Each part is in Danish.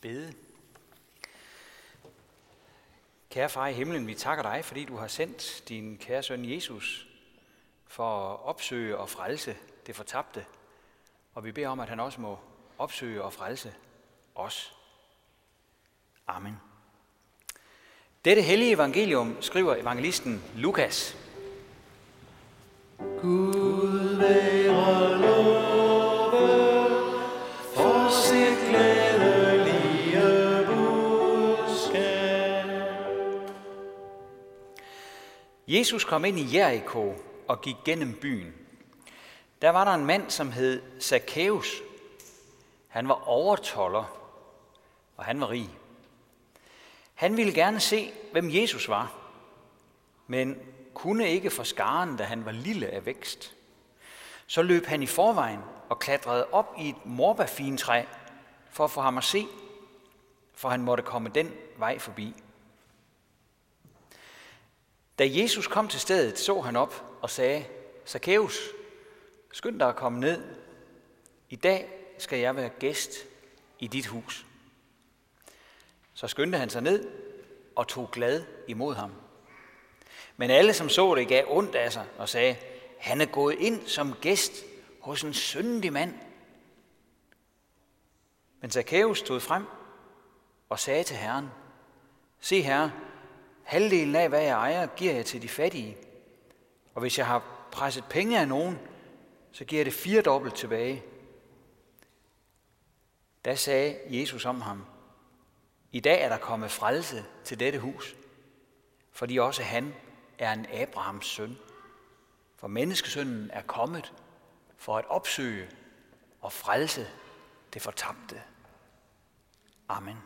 bede. Kære far i himlen, vi takker dig, fordi du har sendt din kære søn Jesus for at opsøge og frelse det fortabte. Og vi beder om, at han også må opsøge og frelse os. Amen. Dette hellige evangelium skriver evangelisten Lukas. Gud Jesus kom ind i Jericho og gik gennem byen. Der var der en mand, som hed Zacchaeus. Han var overtoller, og han var rig. Han ville gerne se, hvem Jesus var, men kunne ikke for skaren, da han var lille af vækst. Så løb han i forvejen og klatrede op i et morbafintræ for at få ham at se, for han måtte komme den vej forbi. Da Jesus kom til stedet, så han op og sagde, Zacchaeus, skynd dig at komme ned. I dag skal jeg være gæst i dit hus. Så skyndte han sig ned og tog glad imod ham. Men alle, som så det, gav ondt af sig og sagde, han er gået ind som gæst hos en syndig mand. Men Zacchaeus stod frem og sagde til Herren, Se herre, halvdelen af, hvad jeg ejer, giver jeg til de fattige. Og hvis jeg har presset penge af nogen, så giver jeg det fire dobbelt tilbage. Da sagde Jesus om ham, i dag er der kommet frelse til dette hus, fordi også han er en Abrahams søn. For menneskesønnen er kommet for at opsøge og frelse det fortabte. Amen.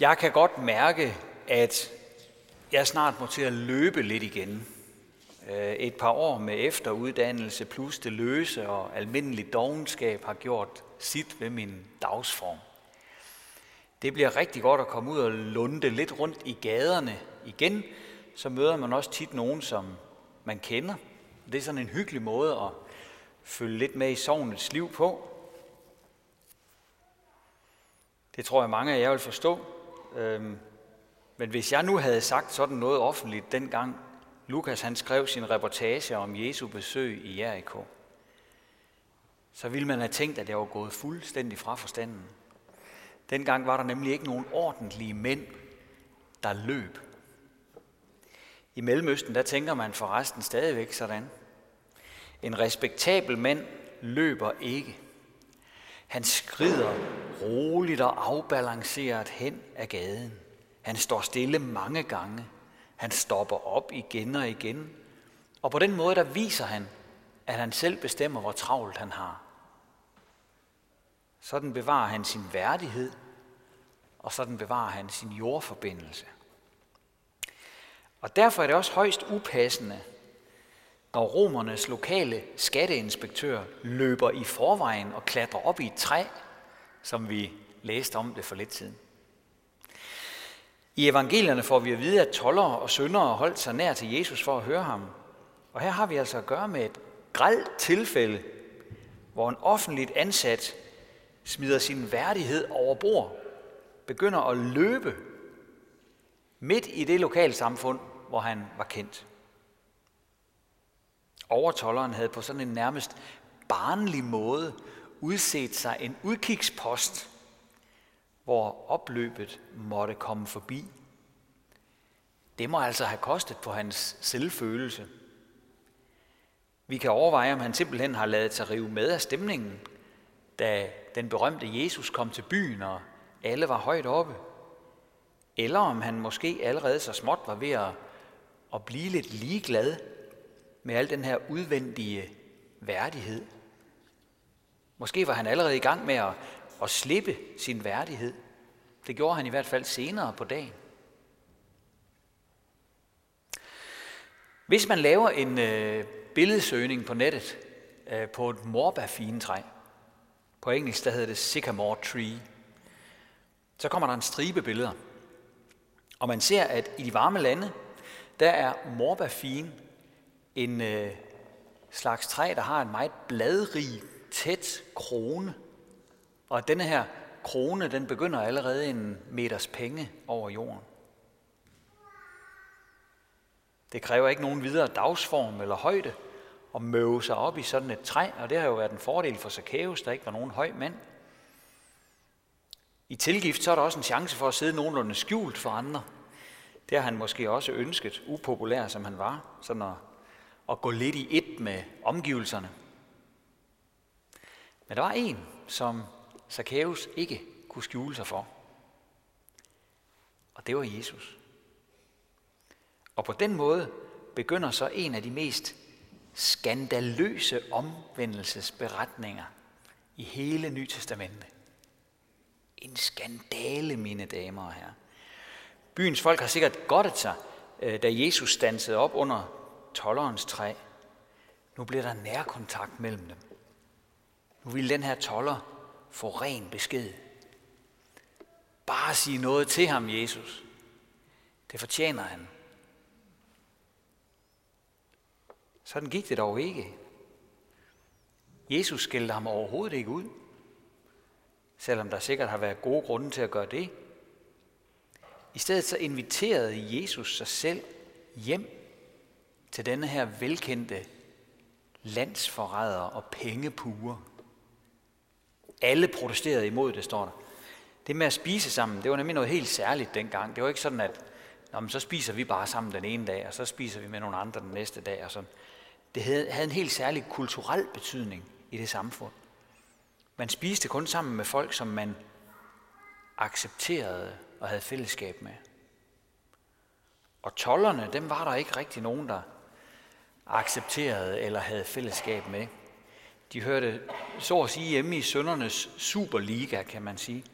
Jeg kan godt mærke, at jeg snart må til at løbe lidt igen. Øh, et par år med efteruddannelse plus det løse og almindelig dogenskab har gjort sit ved min dagsform. Det bliver rigtig godt at komme ud og lunde lidt rundt i gaderne igen. Så møder man også tit nogen, som man kender. Det er sådan en hyggelig måde at følge lidt med i sovnets liv på. Det tror jeg mange af jer vil forstå. Øhm, men hvis jeg nu havde sagt sådan noget offentligt dengang Lukas han skrev sin reportage om Jesu besøg i Jericho, så ville man have tænkt, at jeg var gået fuldstændig fra forstanden. Dengang var der nemlig ikke nogen ordentlige mænd, der løb. I Mellemøsten, der tænker man forresten stadigvæk sådan. En respektabel mand løber ikke. Han skrider roligt og afbalanceret hen ad gaden. Han står stille mange gange. Han stopper op igen og igen. Og på den måde, der viser han, at han selv bestemmer, hvor travlt han har. Sådan bevarer han sin værdighed, og sådan bevarer han sin jordforbindelse. Og derfor er det også højst upassende, når romernes lokale skatteinspektør løber i forvejen og klatrer op i et træ, som vi læste om det for lidt siden. I evangelierne får vi at vide, at tollere og syndere holdt sig nær til Jesus for at høre ham. Og her har vi altså at gøre med et grelt tilfælde, hvor en offentligt ansat smider sin værdighed over bord, begynder at løbe midt i det lokalsamfund, hvor han var kendt. Overtolleren havde på sådan en nærmest barnlig måde udset sig en udkigspost, hvor opløbet måtte komme forbi. Det må altså have kostet på hans selvfølelse. Vi kan overveje, om han simpelthen har lavet sig rive med af stemningen, da den berømte Jesus kom til byen, og alle var højt oppe. Eller om han måske allerede så småt var ved at, at blive lidt ligeglad med al den her udvendige værdighed. Måske var han allerede i gang med at, at slippe sin værdighed. Det gjorde han i hvert fald senere på dagen. Hvis man laver en øh, billedsøgning på nettet øh, på et morbærfinetræ, på engelsk der hedder det sycamore tree, så kommer der en stribe billeder. Og man ser, at i de varme lande, der er morbærfien en øh, slags træ, der har en meget bladrig, tæt krone. Og denne her krone, den begynder allerede en meters penge over jorden. Det kræver ikke nogen videre dagsform eller højde at møve sig op i sådan et træ, og det har jo været en fordel for Zacchaeus, der ikke var nogen høj mand. I tilgift så er der også en chance for at sidde nogenlunde skjult for andre. Det har han måske også ønsket, upopulær som han var, så når at gå lidt i et med omgivelserne. Men der var en, som Zacchaeus ikke kunne skjule sig for. Og det var Jesus. Og på den måde begynder så en af de mest skandaløse omvendelsesberetninger i hele Nytestamentet. En skandale, mine damer og herrer. Byens folk har sikkert godtet sig, øh, da Jesus stansede op under tollerens træ. Nu bliver der nærkontakt mellem dem. Nu vil den her toller få ren besked. Bare sige noget til ham, Jesus. Det fortjener han. Sådan gik det dog ikke. Jesus skældte ham overhovedet ikke ud, selvom der sikkert har været gode grunde til at gøre det. I stedet så inviterede Jesus sig selv hjem til denne her velkendte landsforræder og pengepuger. Alle protesterede imod det, står der. Det med at spise sammen, det var nemlig noget helt særligt dengang. Det var ikke sådan, at Nå, men så spiser vi bare sammen den ene dag, og så spiser vi med nogle andre den næste dag. Og sådan. Det havde, havde en helt særlig kulturel betydning i det samfund. Man spiste kun sammen med folk, som man accepterede og havde fællesskab med. Og tollerne, dem var der ikke rigtig nogen, der accepterede eller havde fællesskab med. De hørte så at sige hjemme i søndernes superliga, kan man sige.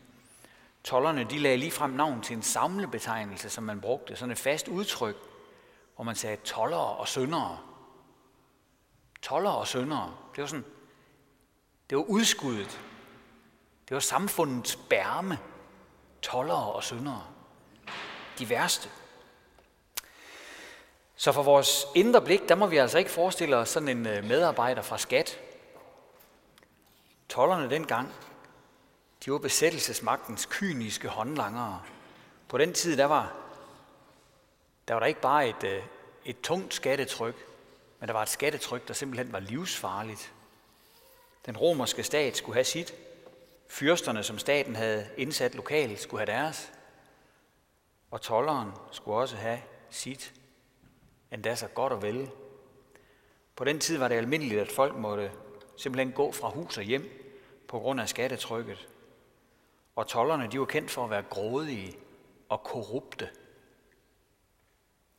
Tollerne de lagde lige frem navn til en samlebetegnelse, som man brugte, sådan et fast udtryk, hvor man sagde tollere og søndere. Tollere og søndere, det var sådan, det var udskuddet. Det var samfundets bærme, tollere og søndere. De værste. Så for vores indre blik, der må vi altså ikke forestille os sådan en øh, medarbejder fra skat. Tollerne dengang, de var besættelsesmagtens kyniske håndlangere. På den tid, der var der, var der ikke bare et, øh, et tungt skattetryk, men der var et skattetryk, der simpelthen var livsfarligt. Den romerske stat skulle have sit. Fyrsterne, som staten havde indsat lokalt, skulle have deres. Og tolleren skulle også have sit endda så godt og vel. På den tid var det almindeligt, at folk måtte simpelthen gå fra hus og hjem på grund af skattetrykket. Og tollerne, de var kendt for at være grådige og korrupte.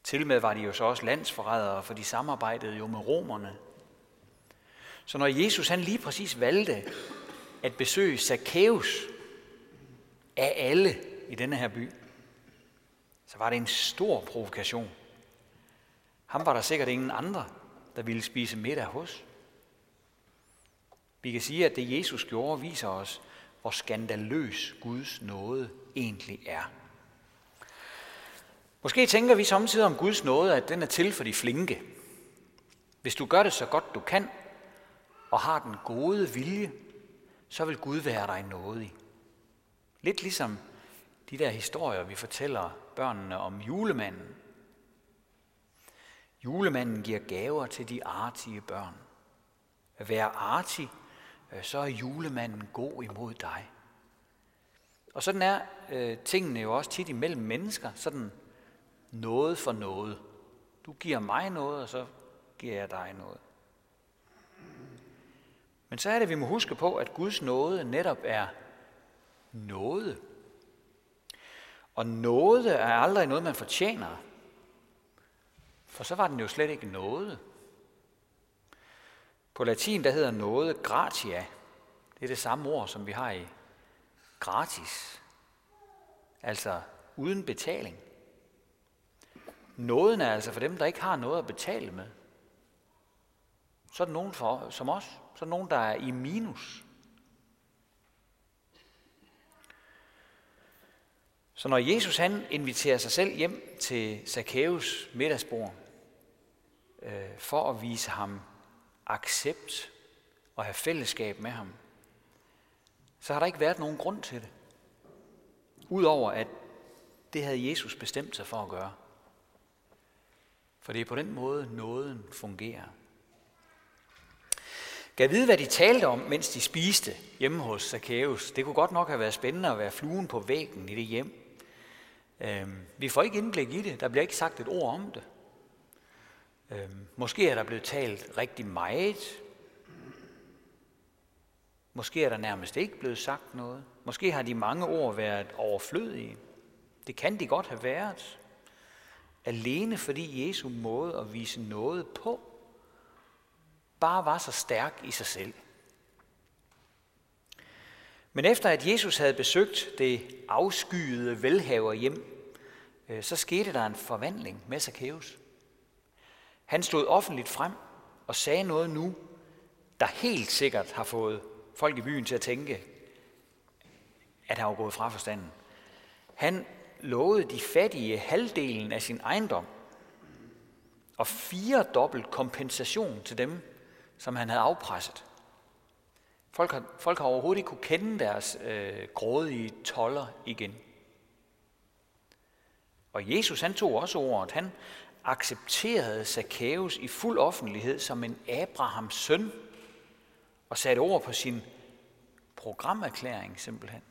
Til med var de jo så også landsforrædere, for de samarbejdede jo med romerne. Så når Jesus han lige præcis valgte at besøge Zacchaeus af alle i denne her by, så var det en stor provokation. Ham var der sikkert ingen andre, der ville spise middag hos. Vi kan sige, at det Jesus gjorde, viser os, hvor skandaløs Guds nåde egentlig er. Måske tænker vi samtidig om Guds nåde, at den er til for de flinke. Hvis du gør det så godt du kan, og har den gode vilje, så vil Gud være dig nådig. Lidt ligesom de der historier, vi fortæller børnene om julemanden, Julemanden giver gaver til de artige børn. At være artig, øh, så er julemanden god imod dig. Og sådan er øh, tingene jo også tit imellem mennesker, sådan noget for noget. Du giver mig noget, og så giver jeg dig noget. Men så er det, at vi må huske på, at Guds nåde netop er nåde. Og nåde er aldrig noget, man fortjener. For så var den jo slet ikke noget. På latin der hedder noget gratia. Det er det samme ord, som vi har i gratis. Altså uden betaling. Nåden er altså for dem, der ikke har noget at betale med. Så er der nogen for, som os. Så er der nogen, der er i minus. Så når Jesus han inviterer sig selv hjem til Zacchaeus middagsbord, øh, for at vise ham accept og have fællesskab med ham, så har der ikke været nogen grund til det. Udover at det havde Jesus bestemt sig for at gøre. For det er på den måde, nåden fungerer. Kan vide, hvad de talte om, mens de spiste hjemme hos Zacchaeus? Det kunne godt nok have været spændende at være fluen på væggen i det hjem. Øhm, vi får ikke indblik i det. Der bliver ikke sagt et ord om det. Øhm, måske er der blevet talt rigtig meget. Måske er der nærmest ikke blevet sagt noget. Måske har de mange ord været overflødige. Det kan de godt have været. Alene fordi Jesu måde at vise noget på, bare var så stærk i sig selv. Men efter at Jesus havde besøgt det afskyede velhaver hjem, øh, så skete der en forvandling med Zacchaeus. Han stod offentligt frem og sagde noget nu, der helt sikkert har fået folk i byen til at tænke, at han var gået fra forstanden. Han lovede de fattige halvdelen af sin ejendom og fire dobbelt kompensation til dem, som han havde afpresset. Folk har, folk har overhovedet ikke kunne kende deres øh, grådige toller igen. Og Jesus han tog også ordet. Han accepterede Zacchaeus i fuld offentlighed som en Abrahams søn og satte ord på sin programerklæring simpelthen.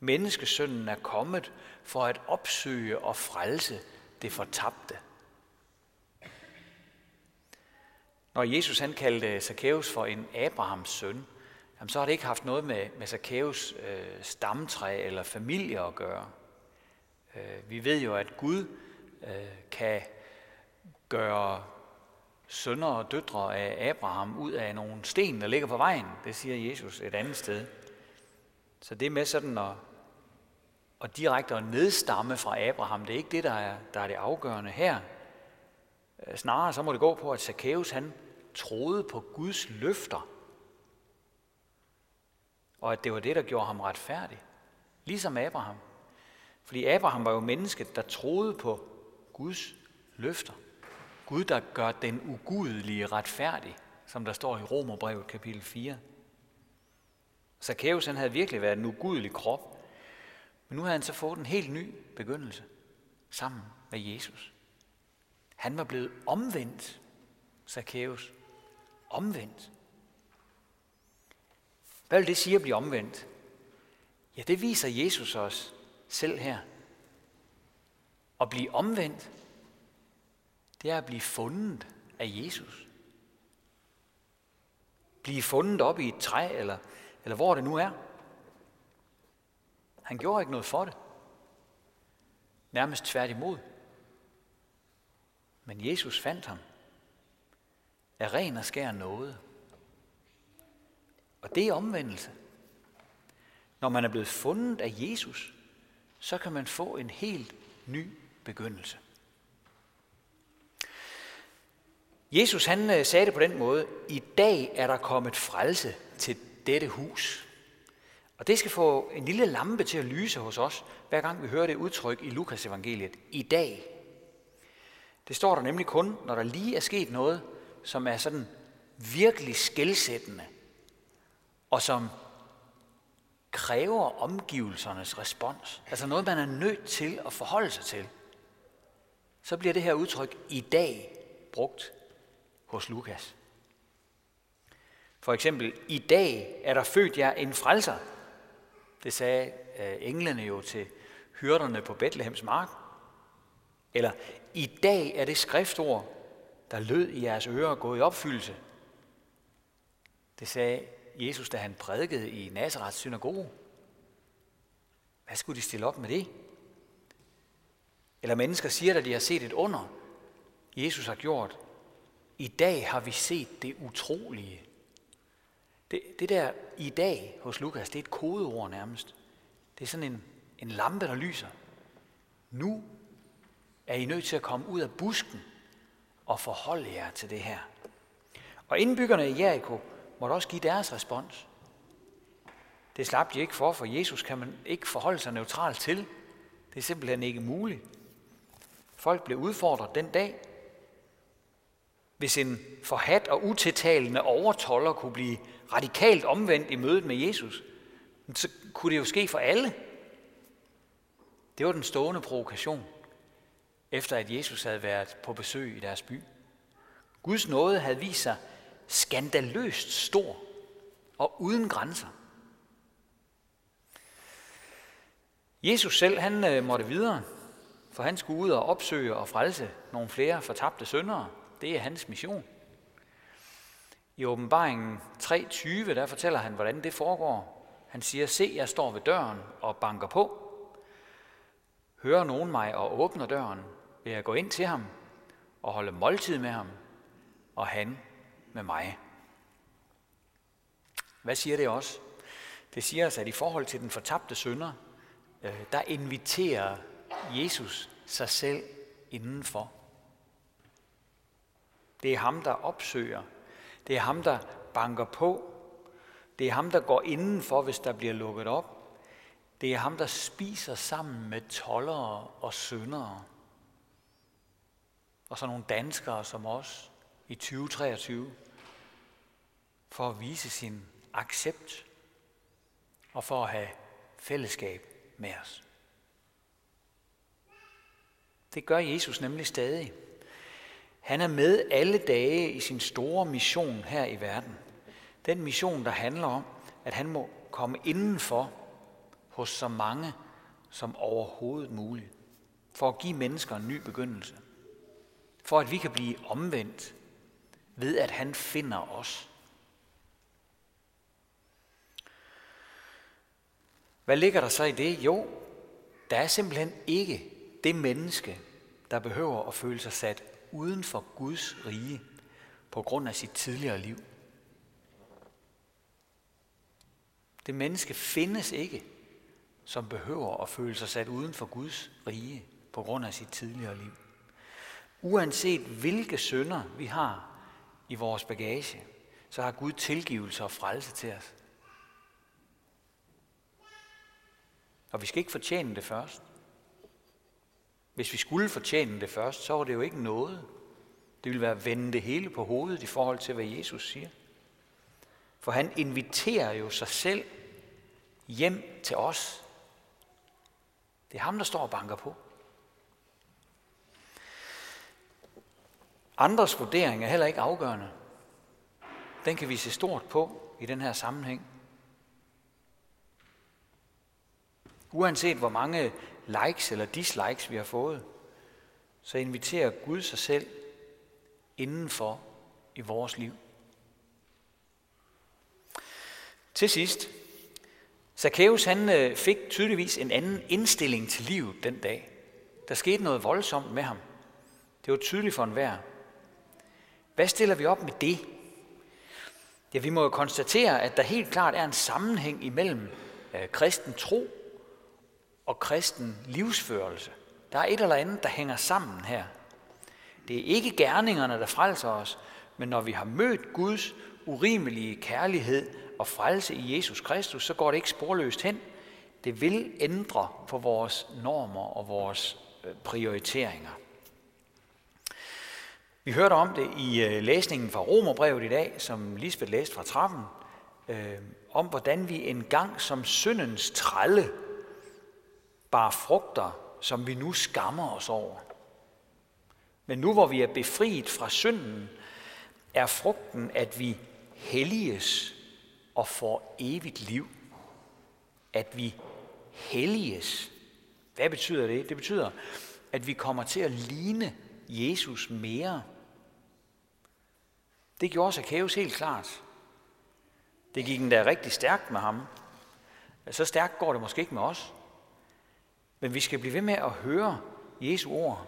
Menneskesønnen er kommet for at opsøge og frelse det fortabte. Når Jesus han kaldte Zacchaeus for en Abrahams søn, jamen så har det ikke haft noget med, med Zacchaeus øh, stamtræ eller familie at gøre. Øh, vi ved jo, at Gud øh, kan gøre sønner og døtre af Abraham ud af nogle sten, der ligger på vejen. Det siger Jesus et andet sted. Så det med sådan at, at direkte at nedstamme fra Abraham, det er ikke det, der er, der er det afgørende her. Øh, snarere så må det gå på, at Zacchaeus han troede på Guds løfter. Og at det var det, der gjorde ham retfærdig. Ligesom Abraham. Fordi Abraham var jo mennesket, der troede på Guds løfter. Gud, der gør den ugudelige retfærdig, som der står i Romerbrevet kapitel 4. Zacchaeus han havde virkelig været en ugudelig krop, men nu havde han så fået en helt ny begyndelse sammen med Jesus. Han var blevet omvendt, Zacchaeus. Omvendt. Hvad vil det sige at blive omvendt? Ja, det viser Jesus os selv her. At blive omvendt, det er at blive fundet af Jesus. Blive fundet op i et træ, eller, eller hvor det nu er. Han gjorde ikke noget for det. Nærmest tværtimod. Men Jesus fandt ham. Af ren og skær noget. Og det er omvendelse. Når man er blevet fundet af Jesus, så kan man få en helt ny begyndelse. Jesus han øh, sagde det på den måde, i dag er der kommet frelse til dette hus. Og det skal få en lille lampe til at lyse hos os, hver gang vi hører det udtryk i Lukas evangeliet. I dag. Det står der nemlig kun, når der lige er sket noget, som er sådan virkelig skældsættende, og som kræver omgivelsernes respons. Altså noget, man er nødt til at forholde sig til. Så bliver det her udtryk i dag brugt hos Lukas. For eksempel, i dag er der født jer en frelser. Det sagde øh, englene jo til hyrderne på Bethlehems mark. Eller, i dag er det skriftord, der lød i jeres ører, gået i opfyldelse. Det sagde Jesus, da han prædikede i Nazarets synagoge. Hvad skulle de stille op med det? Eller mennesker siger, at de har set et under, Jesus har gjort. I dag har vi set det utrolige. Det, det der i dag hos Lukas, det er et kodeord nærmest. Det er sådan en, en lampe, der lyser. Nu er I nødt til at komme ud af busken og forholde jer til det her. Og indbyggerne i Jericho måtte også give deres respons. Det slap de ikke for, for Jesus kan man ikke forholde sig neutralt til. Det er simpelthen ikke muligt. Folk blev udfordret den dag, Hvis en forhat og utiltalende overtoller kunne blive radikalt omvendt i mødet med Jesus, så kunne det jo ske for alle. Det var den stående provokation, efter at Jesus havde været på besøg i deres by. Guds nåde havde vist sig skandaløst stor og uden grænser. Jesus selv, han øh, måtte videre, for han skulle ud og opsøge og frelse nogle flere fortabte syndere. Det er hans mission. I åbenbaringen 3.20, der fortæller han, hvordan det foregår. Han siger, se, jeg står ved døren og banker på. Hører nogen mig og åbner døren, vil jeg gå ind til ham og holde måltid med ham, og han med mig. Hvad siger det også? Det siger os, at i forhold til den fortabte sønder, øh, der inviterer Jesus sig selv indenfor. Det er ham, der opsøger. Det er ham, der banker på. Det er ham, der går indenfor, hvis der bliver lukket op. Det er ham, der spiser sammen med tollere og syndere. Og så nogle danskere som os i 2023, for at vise sin accept og for at have fællesskab med os. Det gør Jesus nemlig stadig. Han er med alle dage i sin store mission her i verden. Den mission, der handler om, at han må komme indenfor hos så mange som overhovedet muligt, for at give mennesker en ny begyndelse. For at vi kan blive omvendt ved, at han finder os. Hvad ligger der så i det? Jo, der er simpelthen ikke det menneske, der behøver at føle sig sat uden for Guds rige på grund af sit tidligere liv. Det menneske findes ikke, som behøver at føle sig sat uden for Guds rige på grund af sit tidligere liv. Uanset hvilke synder vi har i vores bagage, så har Gud tilgivelse og frelse til os. Og vi skal ikke fortjene det først. Hvis vi skulle fortjene det først, så var det jo ikke noget. Det ville være at vende det hele på hovedet i forhold til, hvad Jesus siger. For han inviterer jo sig selv hjem til os. Det er ham, der står og banker på. Andres vurdering er heller ikke afgørende. Den kan vi se stort på i den her sammenhæng. Uanset hvor mange likes eller dislikes vi har fået, så inviterer Gud sig selv indenfor i vores liv. Til sidst, Zacchaeus han øh, fik tydeligvis en anden indstilling til livet den dag. Der skete noget voldsomt med ham. Det var tydeligt for enhver. Hvad stiller vi op med det? Ja, vi må jo konstatere, at der helt klart er en sammenhæng imellem øh, kristen tro og kristen livsførelse. Der er et eller andet, der hænger sammen her. Det er ikke gerningerne, der frelser os, men når vi har mødt Guds urimelige kærlighed og frelse i Jesus Kristus, så går det ikke sporløst hen. Det vil ændre på vores normer og vores øh, prioriteringer. Vi hørte om det i øh, læsningen fra Romerbrevet i dag, som Lisbeth læste fra trappen, øh, om hvordan vi engang som syndens trælle bar frugter, som vi nu skammer os over. Men nu hvor vi er befriet fra synden, er frugten, at vi helliges og får evigt liv. At vi helliges. Hvad betyder det? Det betyder, at vi kommer til at ligne Jesus mere. Det gjorde Zacchaeus helt klart. Det gik endda rigtig stærkt med ham. Så stærkt går det måske ikke med os. Men vi skal blive ved med at høre Jesu ord.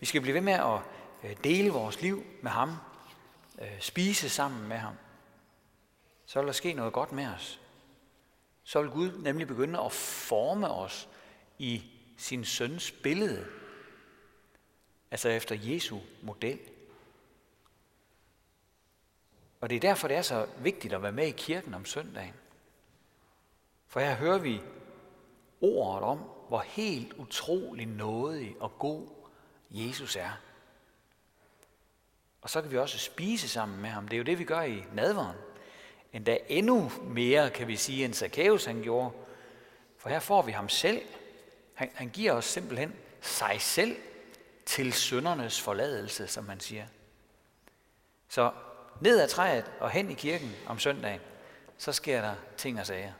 Vi skal blive ved med at øh, dele vores liv med ham. Øh, spise sammen med ham. Så vil der ske noget godt med os. Så vil Gud nemlig begynde at forme os i sin søns billede. Altså efter Jesu model. Og det er derfor, det er så vigtigt at være med i kirken om søndagen. For her hører vi ordet om, hvor helt utrolig nådig og god Jesus er. Og så kan vi også spise sammen med ham. Det er jo det, vi gør i nadveren. Endda endnu mere, kan vi sige, end Zacchaeus han gjorde. For her får vi ham selv. Han, han giver os simpelthen sig selv til søndernes forladelse, som man siger. Så ned ad træet og hen i kirken om søndagen, så sker der ting og sager.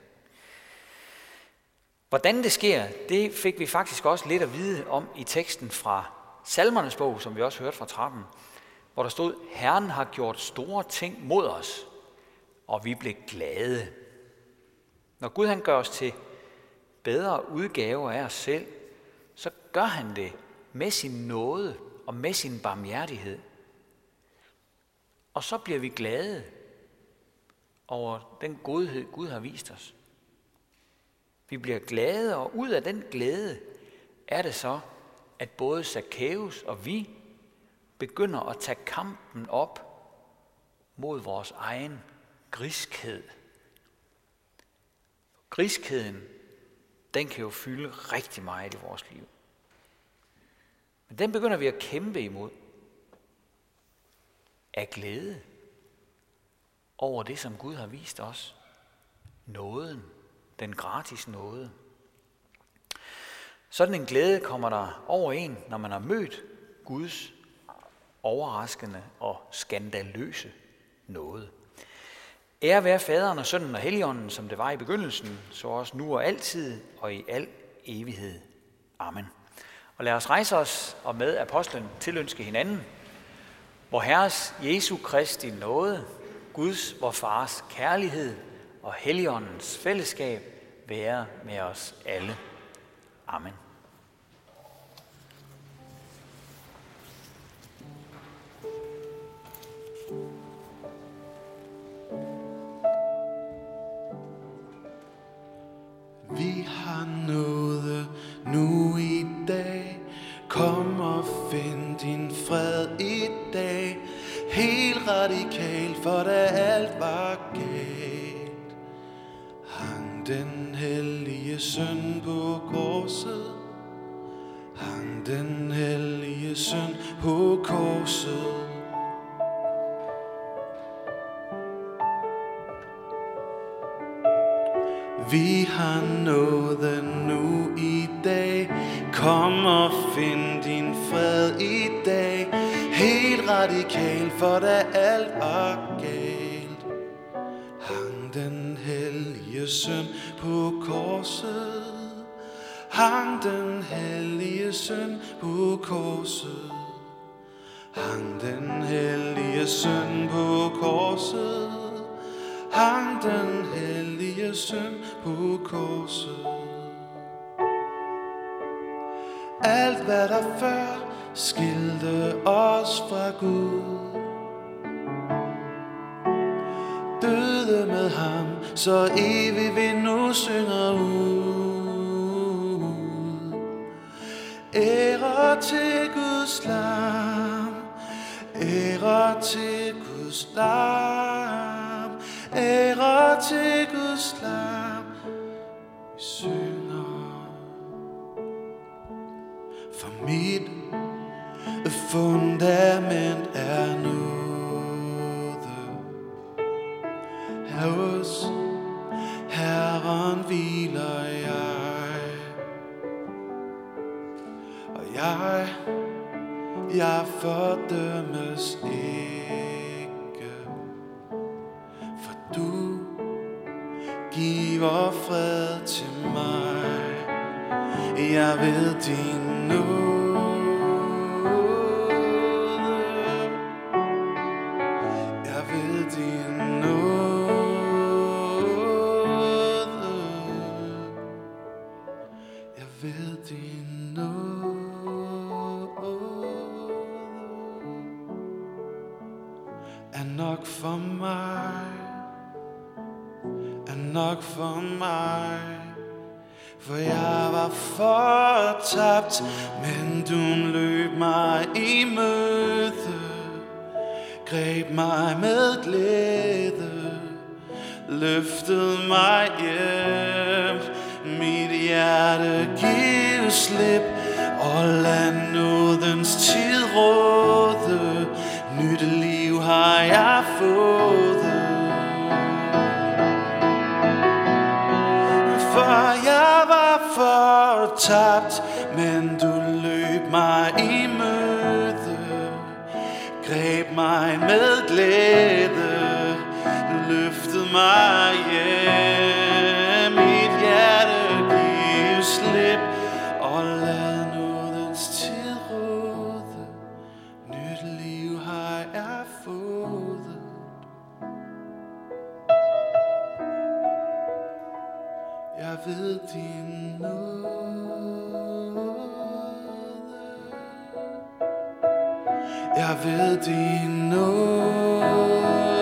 Hvordan det sker, det fik vi faktisk også lidt at vide om i teksten fra Salmernes bog, som vi også hørte fra trappen, hvor der stod, Herren har gjort store ting mod os, og vi blev glade. Når Gud han gør os til bedre udgaver af os selv, så gør han det med sin nåde og med sin barmhjertighed. Og så bliver vi glade over den godhed, Gud har vist os. Vi bliver glade, og ud af den glæde er det så, at både Zacchaeus og vi begynder at tage kampen op mod vores egen griskhed. Griskheden, den kan jo fylde rigtig meget i vores liv. Men den begynder vi at kæmpe imod af glæde over det, som Gud har vist os. Nåden, den gratis nåde. Sådan en glæde kommer der over en, når man har mødt Guds overraskende og skandaløse nåde. Ære være faderen og sønnen og helligånden, som det var i begyndelsen, så også nu og altid og i al evighed. Amen. Og lad os rejse os og med apostlen tilønske hinanden, hvor Herres Jesu Kristi nåde, Guds, vor Fars kærlighed og Helligåndens fællesskab være med os alle. Amen. Vi har noget nu radikalt, for da alt var galt. Hang den hellige søn på korset. Hang den hellige søn på korset. Vi har den nu i dag Kom og find radikal, for da alt var galt Hang den hellige søn på korset. Hang den hellige søn på korset. Hang den hellige søn på korset. Hang den hellige søn på korset. Alt hvad der før skilte os fra Gud, døde med ham, så evigt vi nu synger ud. Ære til Guds lam, ære til Guds lam, ære til Guds lam, fordømmes ikke, for du giver fred til mig. Jeg ved din nåde. Slip, og lad nådens tid råde. Nyt liv har jeg fået. For jeg var fortabt, men du løb mig i møde. Greb mig med glæde, du løftede mig hjem. yeah. Ved din nåde.